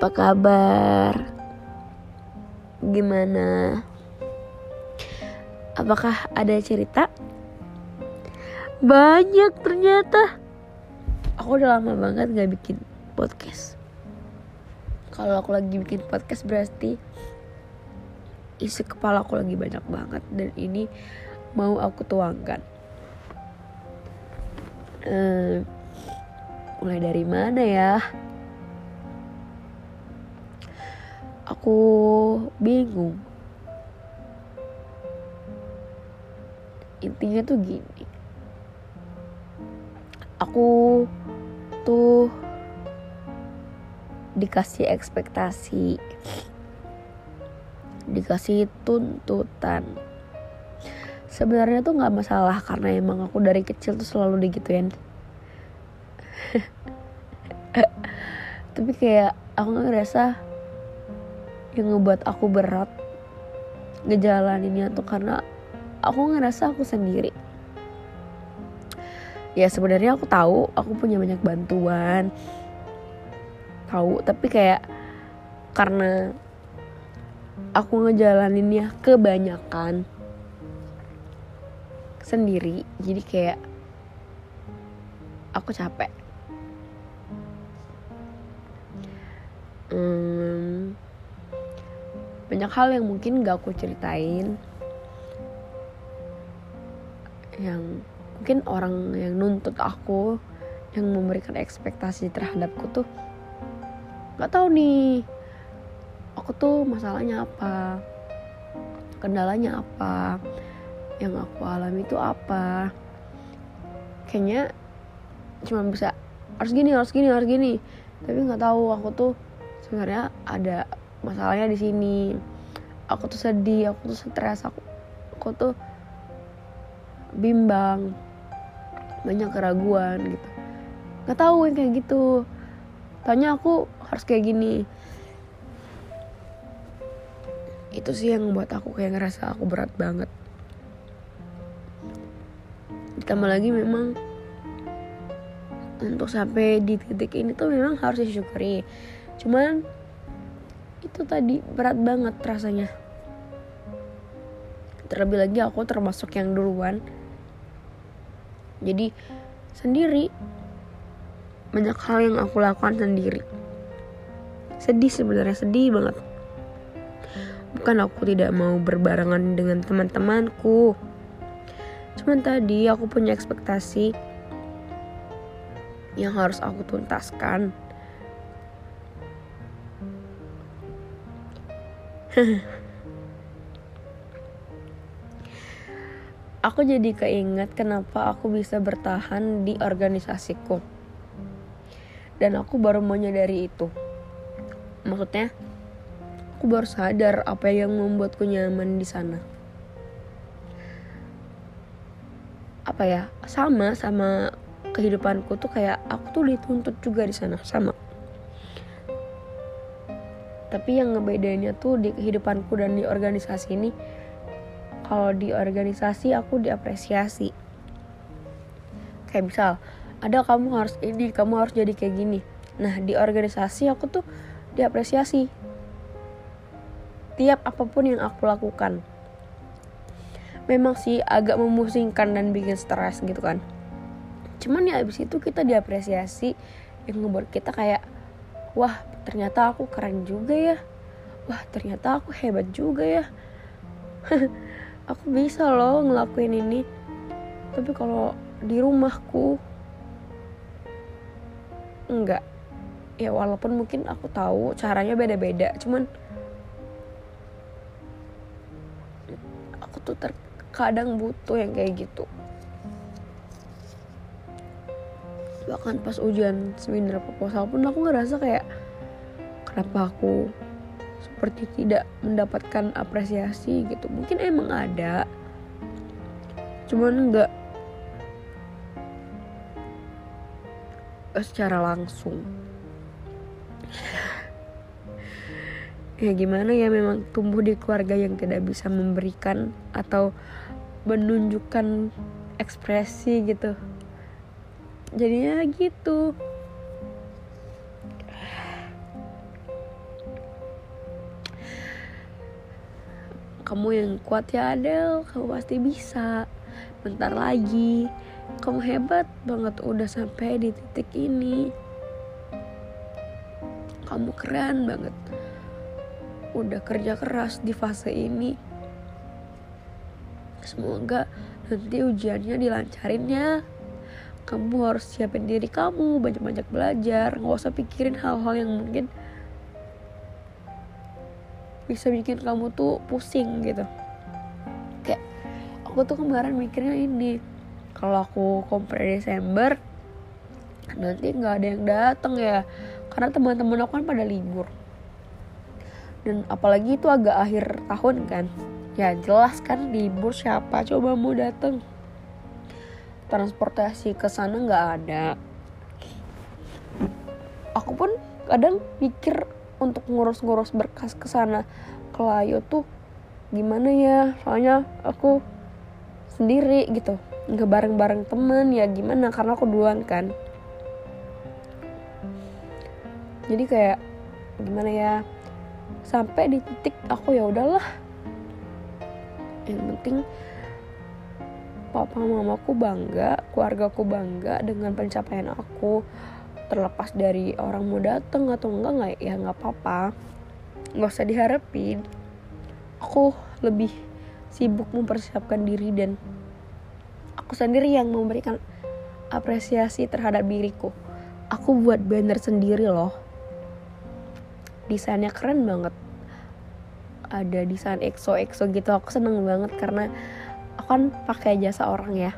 Apa kabar? Gimana? Apakah ada cerita? Banyak ternyata. Aku udah lama banget gak bikin podcast. Kalau aku lagi bikin podcast berarti isi kepala aku lagi banyak banget dan ini mau aku tuangkan. Uh, mulai dari mana ya? Aku bingung. Intinya tuh gini. Aku tuh dikasih ekspektasi dikasih tuntutan sebenarnya tuh nggak masalah karena emang aku dari kecil tuh selalu digituin tapi kayak aku ngerasa yang ngebuat aku berat ngejalaninnya tuh karena aku ngerasa aku sendiri. Ya sebenarnya aku tahu aku punya banyak bantuan. Tahu tapi kayak karena aku ngejalaninnya kebanyakan sendiri jadi kayak aku capek. Hmm, banyak hal yang mungkin gak aku ceritain. Yang mungkin orang yang nuntut aku yang memberikan ekspektasi terhadapku tuh nggak tahu nih aku tuh masalahnya apa kendalanya apa yang aku alami itu apa. Kayaknya cuma bisa harus gini harus gini harus gini. Tapi nggak tahu aku tuh sebenarnya ada masalahnya di sini. Aku tuh sedih aku tuh stres aku aku tuh bimbang banyak keraguan gitu. Nggak tahu yang kayak gitu. Tanya aku harus kayak gini. Itu sih yang membuat aku kayak ngerasa aku berat banget. Ditambah lagi memang untuk sampai di titik ini tuh memang harus disyukuri. Cuman itu tadi berat banget rasanya. Terlebih lagi aku termasuk yang duluan. Jadi sendiri. Banyak hal yang aku lakukan sendiri. Sedih sebenarnya sedih banget. Bukan aku tidak mau berbarengan dengan teman-temanku. Cuman tadi aku punya ekspektasi yang harus aku tuntaskan aku jadi keinget kenapa aku bisa bertahan di organisasiku. Dan aku baru menyadari itu. Maksudnya aku baru sadar apa yang membuatku nyaman di sana. Apa ya sama sama kehidupanku tuh kayak aku tuh dituntut juga di sana sama tapi yang ngebedainnya tuh di kehidupanku dan di organisasi ini kalau di organisasi aku diapresiasi. Kayak misal ada kamu harus ini kamu harus jadi kayak gini. Nah di organisasi aku tuh diapresiasi. Tiap apa pun yang aku lakukan. Memang sih agak memusingkan dan bikin stres gitu kan. Cuman ya abis itu kita diapresiasi yang ngebuat kita kayak wah ternyata aku keren juga ya. Wah ternyata aku hebat juga ya. Aku bisa loh ngelakuin ini. Tapi kalau di rumahku enggak. Ya walaupun mungkin aku tahu caranya beda-beda cuman aku tuh terkadang butuh yang kayak gitu bahkan pas ujian seminar proposal pun aku ngerasa kayak kenapa aku seperti tidak mendapatkan apresiasi gitu. Mungkin emang ada cuman enggak secara langsung. Ya gimana ya memang tumbuh di keluarga yang tidak bisa memberikan atau menunjukkan ekspresi gitu jadinya gitu. Kamu yang kuat ya Adel kamu pasti bisa. Bentar lagi. Kamu hebat banget udah sampai di titik ini. Kamu keren banget. Udah kerja keras di fase ini. Semoga nanti ujiannya dilancarin ya kamu harus siapin diri kamu banyak-banyak belajar nggak usah pikirin hal-hal yang mungkin bisa bikin kamu tuh pusing gitu. Kayak aku tuh kemarin mikirnya ini kalau aku kompre Desember nanti nggak ada yang datang ya karena teman-teman aku kan pada libur. Dan apalagi itu agak akhir tahun kan. Ya jelas kan libur siapa coba mau datang transportasi ke sana nggak ada. Aku pun kadang mikir untuk ngurus-ngurus berkas ke sana ke Layo tuh gimana ya? Soalnya aku sendiri gitu nggak bareng-bareng temen ya gimana? Karena aku duluan kan. Jadi kayak gimana ya? Sampai di titik aku ya udahlah. Yang penting papa mamaku bangga keluargaku bangga dengan pencapaian aku. Terlepas dari orang mau datang atau enggak nggak ya nggak apa-apa. Nggak usah diharapin. Aku lebih sibuk mempersiapkan diri dan aku sendiri yang memberikan apresiasi terhadap diriku. Aku buat banner sendiri loh. Desainnya keren banget. Ada desain exo exo gitu aku seneng banget karena kan pakai jasa orang ya.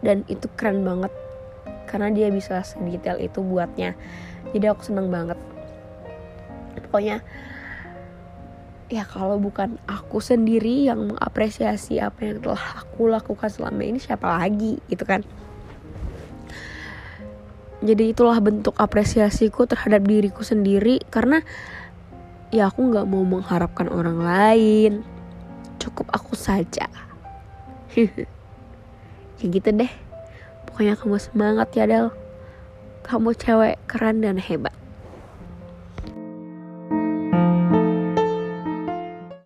Dan itu keren banget. Karena dia bisa sedetail itu buatnya. Jadi aku seneng banget. Pokoknya ya kalau bukan aku sendiri yang mengapresiasi apa yang telah aku lakukan selama ini siapa lagi gitu kan? Jadi itulah bentuk apresiasiku terhadap diriku sendiri. Karena ya aku nggak mau mengharapkan orang lain. Cukup aku saja ya gitu deh. Pokoknya kamu semangat ya Del. Kamu cewek keren dan hebat